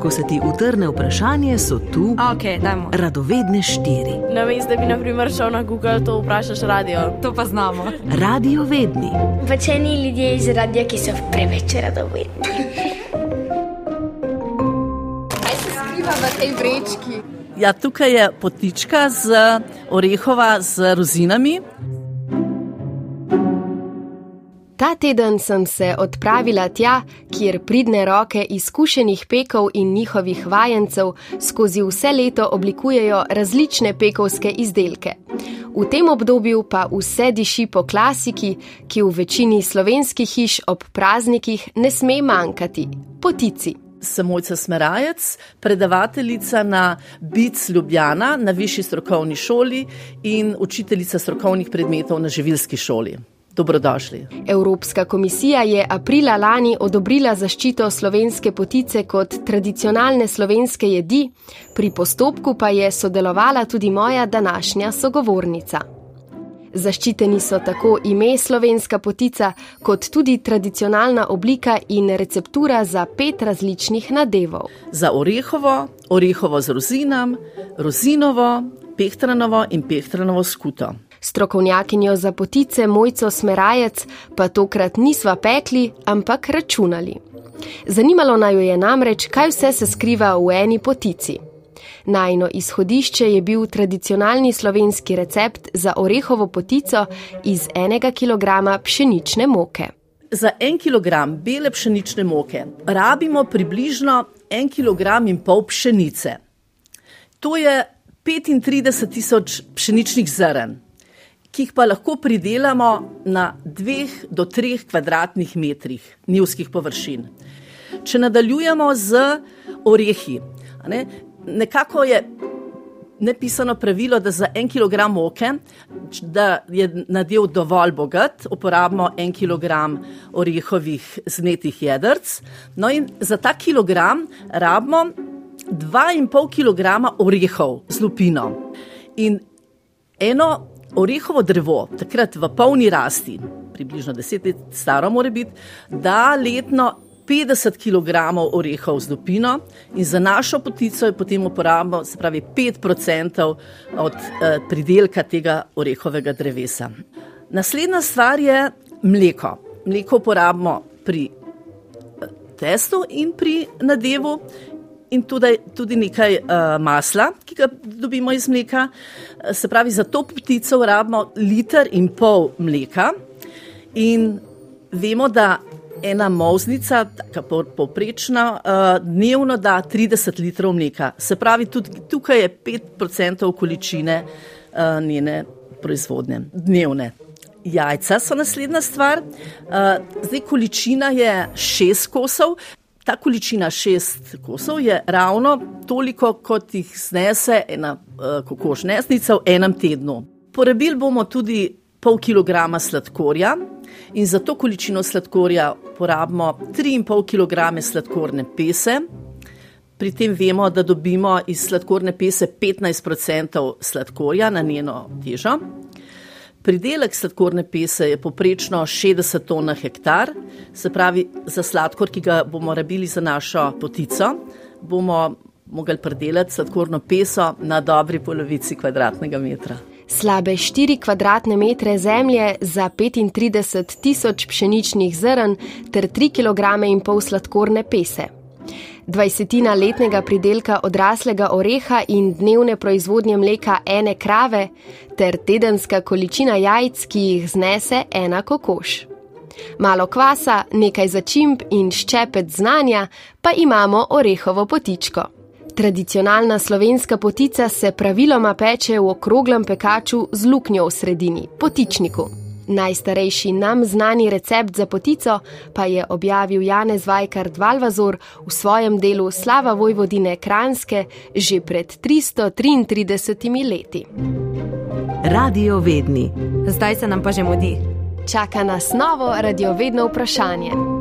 Ko se ti utrne vprašanje, so tu Ok, dajmo. radovedne štiri. Na mestu, da bi naprimer šel na Google, to vprašaš radio. To pa znamo. Radio vedni. Pačeni ljudje iz radia, ki so preveč radovedni. Skriva v tej vrečki. Ja, tukaj je potička z orehova z rozinami. Ta teden sem se odpravila tja, kjer pridne roke izkušenih pekov in njihovih vajencev skozi vse leto oblikujejo različne pekovske izdelke. V tem obdobju pa vse diši po klasiki, ki v večini slovenskih hiš ob praznikih ne sme manjkati - potici. Sem Mojca Smerajec, predavateljica na BIC Ljubljana na višji strokovni šoli in učiteljica strokovnih predmetov na živilski šoli. Dobrodošli. Evropska komisija je aprila lani odobrila zaščito slovenske potice kot tradicionalne slovenske jedi, pri postopku pa je sodelovala tudi moja današnja sogovornica. Zaščiteni so tako ime slovenska potica, kot tudi tradicionalna oblika in receptura za pet različnih nadevov. Za orehovo, orehovo z rozinam, rozinovo, pehtranovo in pehtranovo skuto. Strokovnjakinjo za potice Mojco Smerajec pa tokrat nisva pekli, ampak računali. Zanimalo naju je namreč, kaj vse se skriva v eni potici. Najno izhodišče je bil tradicionalni slovenski recept za orehovo potico iz enega kilograma pšenične moke. Za en kilogram bele pšenične moke rabimo približno en kilogram in pol pšenice. To je 35 tisoč pšeničnih zrn, ki jih pa lahko pridelamo na dveh do treh kvadratnih metrih njivskih površin. Če nadaljujemo z orehi, ne, nekako je nepisano pravilo, da za en kilogram moke, da je nadev dovolj bogat, uporabimo en kilogram orehovih zmetih jedrc. No in za ta kilogram rabimo dva in pol kilograma orehov z lupino. In eno orehovo drevo, takrat v polni rasti, približno deset let staro mora biti, da letno 50 kg orehov z lupino in za našo potico je potem uporabimo, se pravi, 5% od eh, pridelka tega orehovega drevesa. Naslednja stvar je mleko. Mleko uporabimo pri eh, testu in pri nadevu. In tudi, tudi nekaj uh, masla, ki ga dobimo iz mleka. Se pravi, za to ptico rabimo liter in pol mleka. In vemo, da ena moznica, tako povprečna, uh, dnevno da 30 litrov mleka. Se pravi, tudi tukaj je 5% količine uh, njene proizvodnje, dnevne. Jajca so naslednja stvar. Uh, zdaj, količina je 6 kosov. Ta količina šest kosov je ravno toliko, kot jih znese ena uh, kokošnesnica v enem tednu. Porabili bomo tudi pol kilograma sladkorja in za to količino sladkorja porabimo 3,5 kg sladkorne pese. Pri tem vemo, da dobimo iz sladkorne pese 15% sladkorja na njeno težo. Pridelek sladkorne pese je poprečno 60 ton na hektar, se pravi, za sladkor, ki ga bomo rabili za našo potico, bomo mogli pridelati sladkorno peso na dobri polovici kvadratnega metra. Slabe 4 kvadratne metre zemlje za 35 tisoč pšeničnih zrn ter 3 kg in pol sladkorne pese. Dvajsetina letnega pridelka odraslega oreha in dnevne proizvodnje mleka ene krave ter tedenska količina jajc, ki jih znese ena kokoš. Malo kvasa, nekaj začimb in ščepet znanja, pa imamo orehovo potičko. Tradicionalna slovenska potica se praviloma peče v okroglem pekaču z luknjo v sredini, potičniku. Najstarejši nam znani recept za potico pa je objavil Janez Vajkard Valvazor v svojem delu Slava Vojvodine Kranske že pred 333 leti. Radio vedni. Zdaj se nam pa že mudi. Čaka nas novo radiovedno vprašanje.